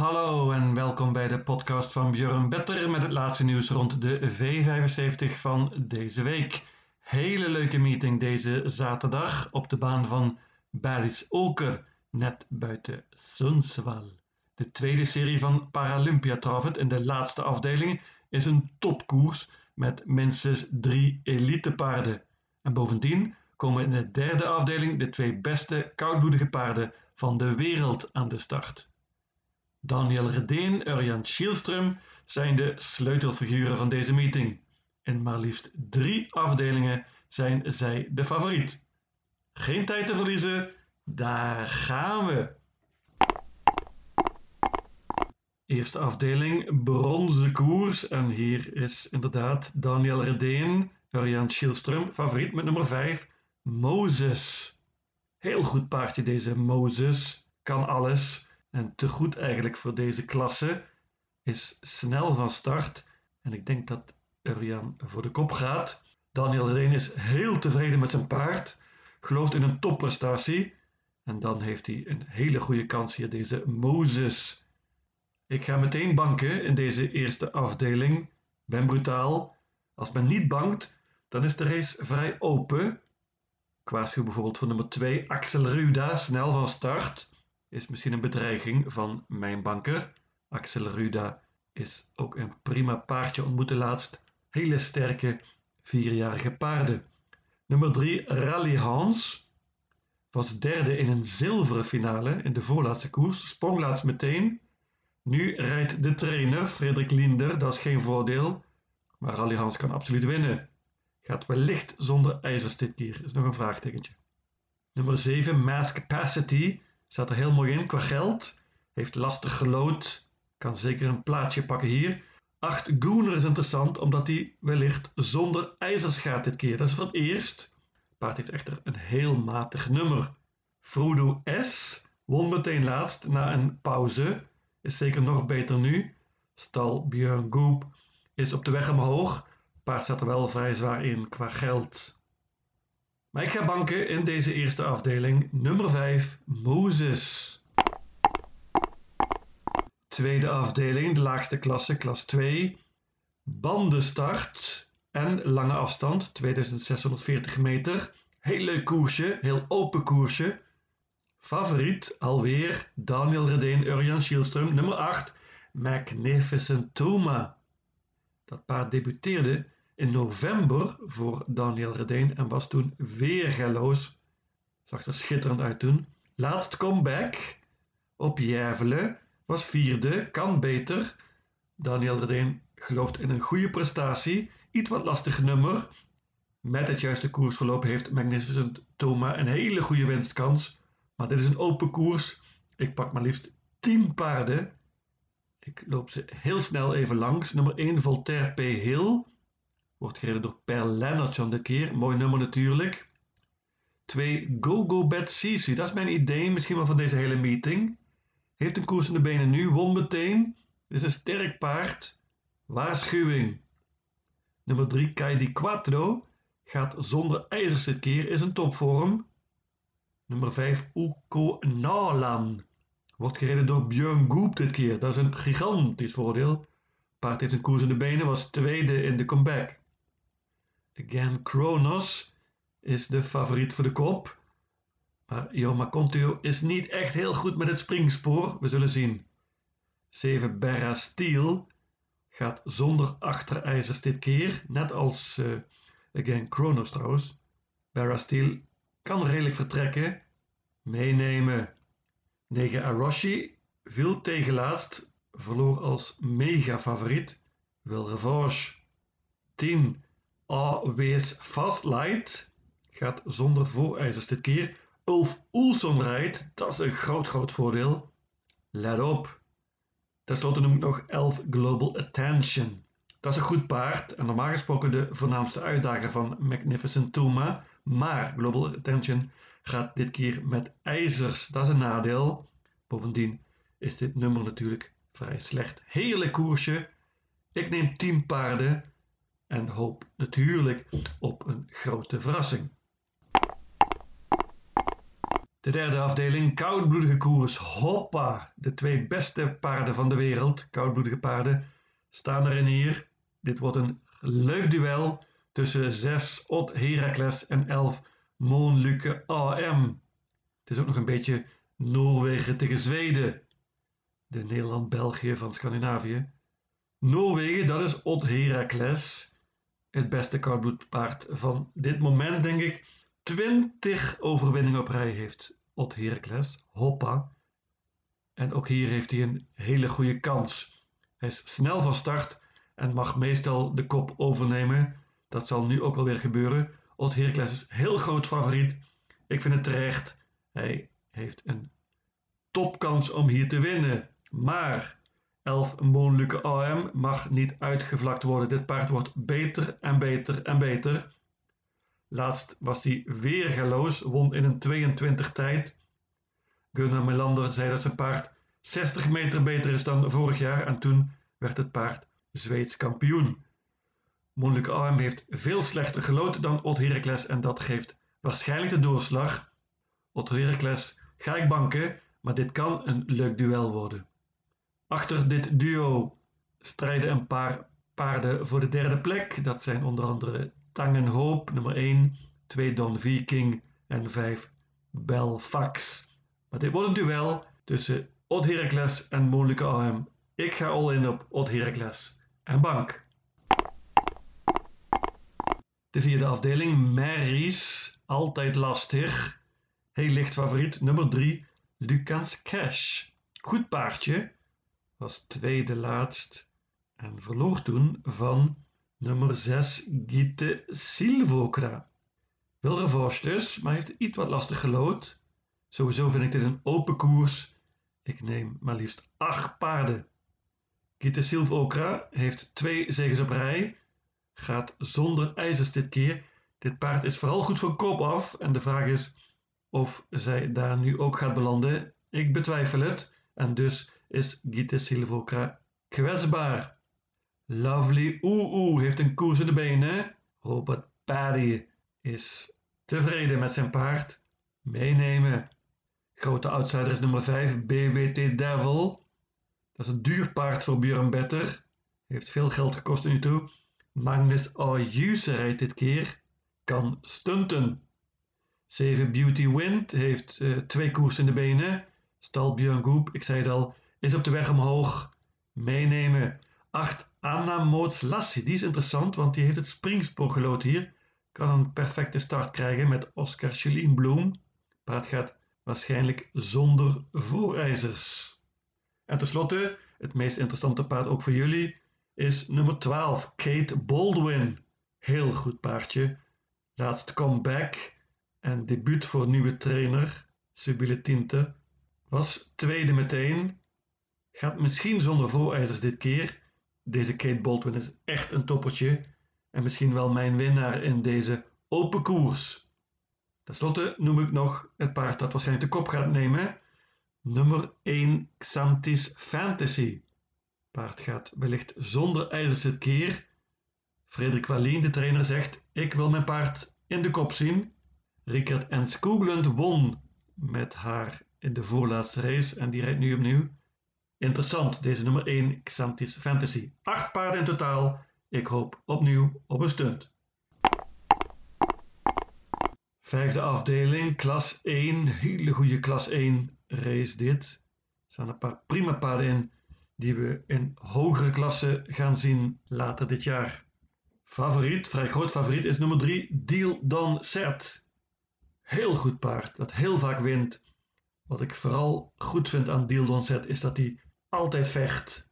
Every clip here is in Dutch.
Hallo en welkom bij de podcast van Björn Better met het laatste nieuws rond de V75 van deze week. Hele leuke meeting deze zaterdag op de baan van Baris Oker, net buiten Sundsvall. De tweede serie van Paralympia Travet in de laatste afdeling is een topkoers met minstens drie elitepaarden. En bovendien komen in de derde afdeling de twee beste koudbloedige paarden van de wereld aan de start. Daniel Redeen en Urjan Schielström zijn de sleutelfiguren van deze meeting. In maar liefst drie afdelingen zijn zij de favoriet. Geen tijd te verliezen, daar gaan we! Eerste afdeling, bronzen koers. En hier is inderdaad Daniel Redeen, Urjan Schielström, favoriet met nummer 5, Moses. Heel goed paardje deze Moses, kan alles en te goed eigenlijk voor deze klasse. Is snel van start en ik denk dat Urjan voor de kop gaat. Daniel Reen is heel tevreden met zijn paard, gelooft in een topprestatie en dan heeft hij een hele goede kans hier, deze Moses. Ik ga meteen banken in deze eerste afdeling. Ben brutaal. Als men niet bankt, dan is de race vrij open. Waarschuw bijvoorbeeld voor nummer 2, Axel Ruda, snel van start is misschien een bedreiging van mijn banker. Axel Ruda is ook een prima paardje ontmoette laatst. Hele sterke vierjarige paarden. Nummer 3 Rally Hans was derde in een zilveren finale in de voorlaatste koers. Sprong laatst meteen. Nu rijdt de trainer Frederik Linder, dat is geen voordeel. Maar Rally Hans kan absoluut winnen. Gaat wellicht zonder ijzers dit keer, is nog een vraagtekentje. Nummer 7 Mass Capacity Staat er heel mooi in qua geld. Heeft lastig gelood. Kan zeker een plaatje pakken hier. 8 Gooner is interessant omdat hij wellicht zonder ijzers gaat dit keer. Dat is voor het eerst. Paard heeft echter een heel matig nummer. Frodo S. won meteen laatst na een pauze. Is zeker nog beter nu. Stal Björn Goop is op de weg omhoog. Paard staat er wel vrij zwaar in qua geld. Maar ik ga banken in deze eerste afdeling. Nummer 5, Moses. Tweede afdeling, de laagste klasse, klas 2. Bandenstart en lange afstand, 2640 meter. Heel leuk koersje, heel open koersje. Favoriet alweer Daniel Redeen, Urjan Schielström. Nummer 8, Magnificent Toma. Dat paard debuteerde in november voor Daniel Redeen en was toen weergaloos. Zag er schitterend uit toen. Laatst comeback op Järvelen was vierde, kan beter. Daniel Redeen gelooft in een goede prestatie, iets wat lastig nummer. Met het juiste koersverloop heeft Magnificent Thoma een hele goede winstkans. Maar dit is een open koers. Ik pak maar liefst 10 paarden. Ik loop ze heel snel even langs. Nummer 1 Voltaire P. Hill. Wordt gereden door Per Lennartson dit keer. Mooi nummer natuurlijk. 2. Go Go Bad Sisu. Dat is mijn idee misschien wel van deze hele meeting. Heeft een koers in de benen nu. Won meteen. Is een sterk paard. Waarschuwing. Nummer 3. Kai Di Quattro. Gaat zonder ijzers dit keer. Is een topvorm. Nummer 5. Uko Nalan. Wordt gereden door Björn Goop dit keer. Dat is een gigantisch voordeel. Paard heeft een koers in de benen. Was tweede in de comeback. Again, Kronos is de favoriet voor de kop. Maar Joma Contio is niet echt heel goed met het springspoor. We zullen zien. 7 Berra Steel gaat zonder achterijzers dit keer. Net als uh, Again Kronos trouwens. Berra Steel kan redelijk vertrekken. Meenemen. 9 Aroshi viel tegen laatst. Verloor als mega favoriet. Wil revanche. 10 Always Fast Light gaat zonder voorijzers dit keer. Ulf Oelson rijdt, dat is een groot, groot voordeel. Let op. Ten slotte noem ik nog 11 Global Attention. Dat is een goed paard en normaal gesproken de voornaamste uitdager van Magnificent Tuma. Maar Global Attention gaat dit keer met ijzers. Dat is een nadeel. Bovendien is dit nummer natuurlijk vrij slecht. Heerlijk koersje. Ik neem 10 paarden en hoop natuurlijk op een grote verrassing. De derde afdeling, koudbloedige koers. Hoppa! De twee beste paarden van de wereld, koudbloedige paarden, staan erin hier. Dit wordt een leuk duel tussen 6 Ot Heracles en 11 Moonluke AM. Het is ook nog een beetje Noorwegen tegen Zweden. De Nederland-België van Scandinavië. Noorwegen, dat is Ot Heracles. Het beste koudbloedpaard van dit moment, denk ik. 20 overwinningen op rij heeft Ot Heracles. Hoppa. En ook hier heeft hij een hele goede kans. Hij is snel van start en mag meestal de kop overnemen. Dat zal nu ook alweer gebeuren. Ot Heracles is heel groot favoriet. Ik vind het terecht. Hij heeft een topkans om hier te winnen. Maar 11 Moonluke AM mag niet uitgevlakt worden. Dit paard wordt beter en beter en beter. Laatst was hij weer galoos, won in een 22 tijd. Gunnar Melander zei dat zijn paard 60 meter beter is dan vorig jaar en toen werd het paard Zweeds kampioen. Moonluke AM heeft veel slechter gelood dan Ot Heracles en dat geeft waarschijnlijk de doorslag. Ot Heracles ga ik banken, maar dit kan een leuk duel worden. Achter dit duo strijden een paar paarden voor de derde plek. Dat zijn onder andere Tangenhoop, nummer 1, 2 Don Viking en 5 Belfax. Maar dit wordt een duel tussen Odd Heracles en Moonlijke AM. Ik ga all in op Odd Heracles en bank. De vierde afdeling, Mary's, altijd lastig. Heel licht favoriet, nummer 3, Lucas Cash. Goed paardje, was tweede laatst en verloor toen van nummer 6 Gitte Silvokra. Wel revanche dus, maar heeft iets wat lastig gelood. Sowieso vind ik dit een open koers. Ik neem maar liefst acht paarden. Gitte Silvokra heeft twee zegens op rij. Gaat zonder ijzers dit keer. Dit paard is vooral goed van kop af. En de vraag is of zij daar nu ook gaat belanden. Ik betwijfel het. En dus is Gite Silvokra kwetsbaar. Lovely Oeh heeft een koers in de benen. Robert Paddy is tevreden met zijn paard. Meenemen. Grote outsider is nummer 5, BBT Devil. Dat is een duur paard voor Björn Better. Heeft veel geld gekost nu toe. Magnus Ayuse rijdt dit keer. Kan stunten. 7 Beauty Wind heeft uh, twee koers in de benen. Stal Björn Goep, ik zei het al, is op de weg omhoog. Meenemen. 8 Anna Moots Lassie, die is interessant, want die heeft het springspoor gelood hier. Kan een perfecte start krijgen met Oscar Chelien Bloem. Paard gaat waarschijnlijk zonder voorijzers. En tenslotte, het meest interessante paard ook voor jullie, is nummer 12, Kate Baldwin. Heel goed paardje. Laatst comeback en debuut voor nieuwe trainer, Subile Tinte. Was tweede meteen. Gaat misschien zonder voorijzers dit keer. Deze Kate Baldwin is echt een toppertje. En misschien wel mijn winnaar in deze open koers. Ten slotte noem ik nog het paard dat waarschijnlijk de kop gaat nemen. Nummer 1 Xantis Fantasy. Paard gaat wellicht zonder ijzers dit keer. Frederik Wallien, de trainer, zegt: Ik wil mijn paard in de kop zien. Rickert en Skoglund won met haar in de voorlaatste race en die rijdt nu opnieuw. Interessant, deze nummer 1 Xantis Fantasy. Acht paarden in totaal. Ik hoop opnieuw op een stunt. Vijfde afdeling, klas 1. Hele goede klas 1 race dit. Er staan een paar prima paarden in die we in hogere klassen gaan zien later dit jaar. Favoriet, vrij groot favoriet, is nummer 3, Deal Don Set. Heel goed paard, dat heel vaak wint. Wat ik vooral goed vind aan Deal Don Set is dat hij altijd vecht.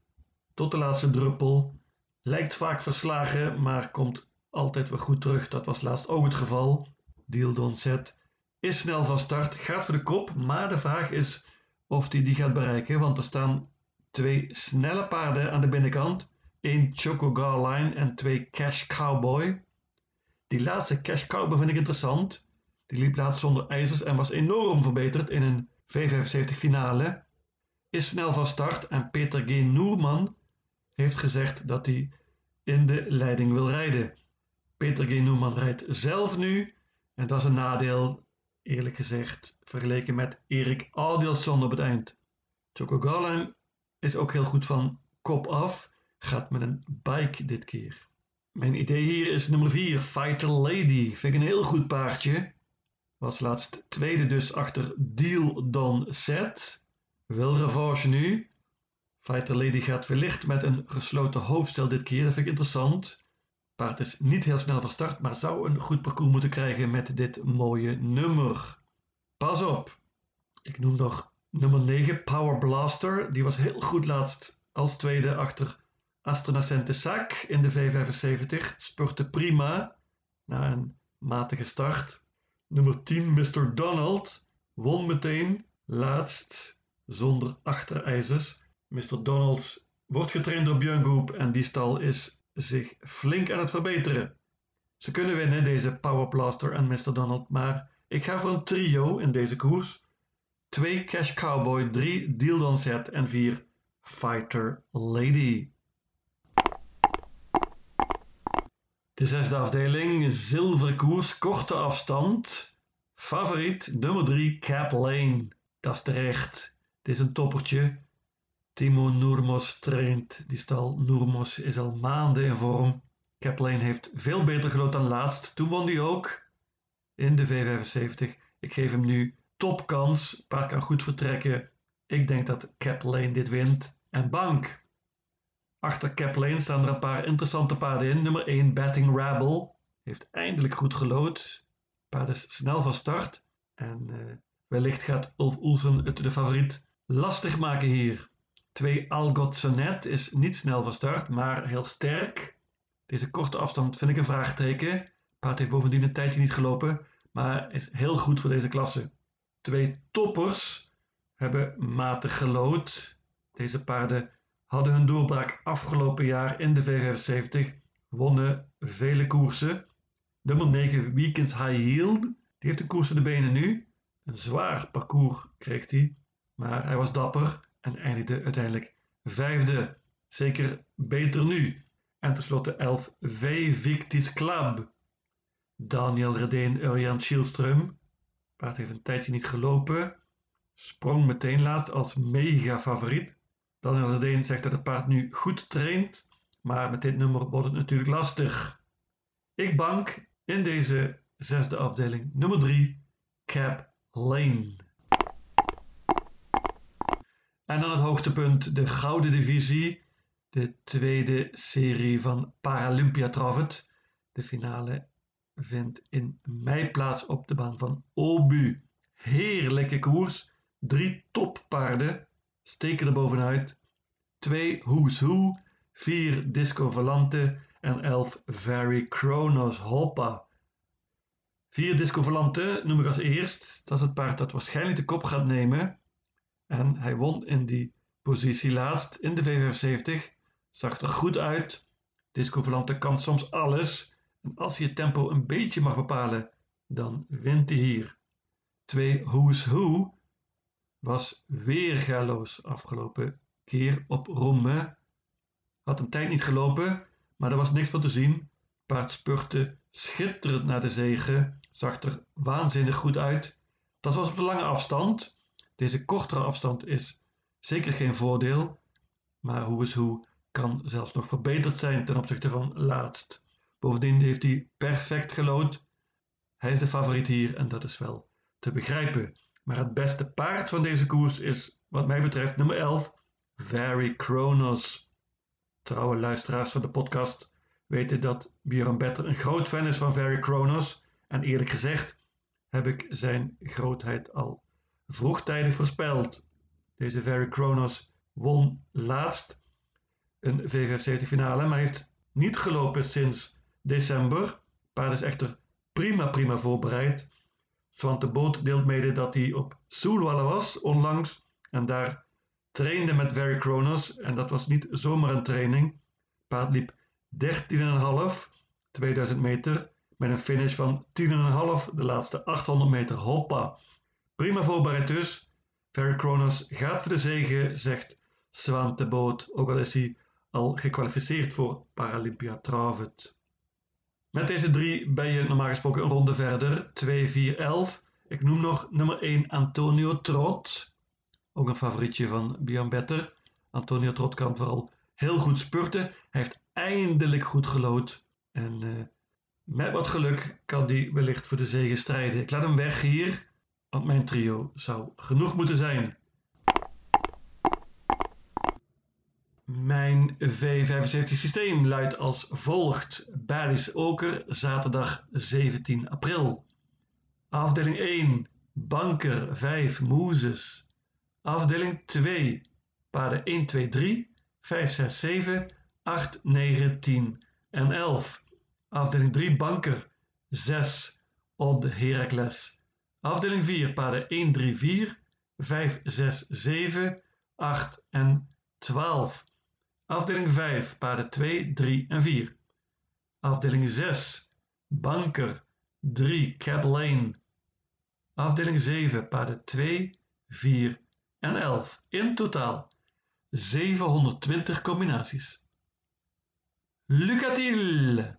Tot de laatste druppel. Lijkt vaak verslagen, maar komt altijd weer goed terug. Dat was laatst ook het geval. Deal Don Set is snel van start, gaat voor de kop, maar de vraag is of hij die gaat bereiken, want er staan twee snelle paarden aan de binnenkant. één Choco Garline en twee Cash Cowboy. Die laatste Cash Cowboy vind ik interessant. Die liep laatst zonder ijzers en was enorm verbeterd in een V75 finale is snel van start en Peter G. Noerman heeft gezegd dat hij in de leiding wil rijden. Peter G. Noerman rijdt zelf nu en dat is een nadeel. eerlijk gezegd vergeleken met Erik Adielsson op het eind. Choco Garland is ook heel goed van kop af, gaat met een bike dit keer. Mijn idee hier is nummer 4, Fighter Lady. Vind ik een heel goed paardje. Was laatst tweede dus achter Deal Don Set. Wil revanche nu. Fighter Lady gaat wellicht met een gesloten hoofdstel dit keer. Dat vind ik interessant. Paard is niet heel snel van start, maar zou een goed parcours moeten krijgen met dit mooie nummer. Pas op. Ik noem nog nummer 9, Power Blaster. Die was heel goed laatst als tweede achter Astronacente Sac in de V75. Spurte prima na een matige start. Nummer 10, Mr. Donald, won meteen laatst zonder achterijzers. Mr. Donald wordt getraind door Björn Goop en die stal is zich flink aan het verbeteren. Ze kunnen winnen, deze Power Blaster en Mr. Donald, maar ik ga voor een trio in deze koers. 2 Cash Cowboy, 3 Deal Don Set en 4 Fighter Lady. De zesde afdeling, zilveren koers, korte afstand. Favoriet nummer 3, Cap Lane. Dat is terecht. Dit is een toppertje. Timo Noermos traint. Die stal Noermos is al maanden in vorm. Cap Lane heeft veel beter gelopen dan laatst. Toen won hij ook in de V75. Ik geef hem nu topkans. Paard kan goed vertrekken. Ik denk dat Cap Lane dit wint. En bank. Achter Cap Lane staan er een paar interessante paarden in. Nummer 1 Batting Rabble heeft eindelijk goed gelood. Paard is snel van start. En uh, wellicht gaat Ulf Oelsen het de favoriet lastig maken hier. 2 Algot Sonnet is niet snel van start, maar heel sterk. Deze korte afstand vind ik een vraagteken. Paard heeft bovendien een tijdje niet gelopen, maar is heel goed voor deze klasse. Twee toppers hebben matig gelood. Deze paarden hadden hun doorbraak afgelopen jaar in de V75, wonnen vele koersen. Nummer 9 Weekends High Yield, die heeft de koers in de benen nu. Een zwaar parcours kreeg hij, maar hij was dapper en eindigde uiteindelijk vijfde. Zeker beter nu. En tenslotte 11 V Victis Club. Daniel Redeen, Urjan Schielström. Paard heeft een tijdje niet gelopen. Sprong meteen laatst als mega favoriet. Daniel Redeen zegt dat het paard nu goed traint, maar met dit nummer wordt het natuurlijk lastig. Ik bank in deze zesde afdeling nummer 3, Cap Lane. En dan het hoogtepunt, de Gouden Divisie, de tweede serie van Paralympia Travet. De finale vindt in mei plaats op de baan van Obu. Heerlijke koers, drie toppaarden steken er bovenuit. 2 Who's Who, 4 Disco Volante en 11 Very Chronos Hoppa. 4 Disco Volante noem ik als eerst. Dat is het paard dat waarschijnlijk de kop gaat nemen. En hij won in die positie laatst in de V75. Zag er goed uit. Disco Volante kan soms alles. En als hij het tempo een beetje mag bepalen, dan wint hij hier. 2 Who's Who was weer galoos afgelopen keer op Romme. Had een tijd niet gelopen, maar er was niks van te zien. Paard spurte schitterend naar de zegen, zag er waanzinnig goed uit. Dat was op de lange afstand. Deze kortere afstand is zeker geen voordeel, maar hoe is hoe kan zelfs nog verbeterd zijn ten opzichte van laatst. Bovendien heeft hij perfect gelood. Hij is de favoriet hier en dat is wel te begrijpen. Maar het beste paard van deze koers is, wat mij betreft, nummer 11, Very Kronos. Trouwe luisteraars van de podcast weten dat Björn Better een groot fan is van Very Kronos. En eerlijk gezegd heb ik zijn grootheid al vroegtijdig voorspeld. Deze Very Kronos won laatst een V75 finale, maar heeft niet gelopen sinds december. Paard is echter prima, prima voorbereid. Zwante Boot deelt mede dat hij op Soelwalla was onlangs en daar trainde met Very Kronos en dat was niet zomaar een training. Paard liep 13,5, 2000 meter, met een finish van 10,5 de laatste 800 meter. Hoppa! Prima voorbereid dus. Very Kronos gaat voor de zegen, zegt Zwante Boot, ook al is hij al gekwalificeerd voor Paralympia Travet. Met deze drie ben je normaal gesproken een ronde verder, 2, 4, 11. Ik noem nog nummer 1 Antonio Trot. Ook een favorietje van Björn Better. Antonio Trot kan vooral heel goed spurten. Hij heeft eindelijk goed gelood. En uh, met wat geluk kan hij wellicht voor de zege strijden. Ik laat hem weg hier, want mijn trio zou genoeg moeten zijn. Mijn V75 systeem luidt als volgt. Baris Oker, zaterdag 17 april. Afdeling 1, Banker 5, Moezes. Afdeling 2, paarden 1, 2, 3, 5, 6, 7, 8, 9, 10 en 11. Afdeling 3, Banker 6, Odd Heracles. Afdeling 4, paarden 1, 3, 4, 5, 6, 7, 8 en 12. Afdeling 5, paarden 2, 3 en 4. Afdeling 6, Banker 3, Cap Lane. Afdeling 7, paarden 2, 4 en 11. In totaal 720 combinaties. Lucatiel!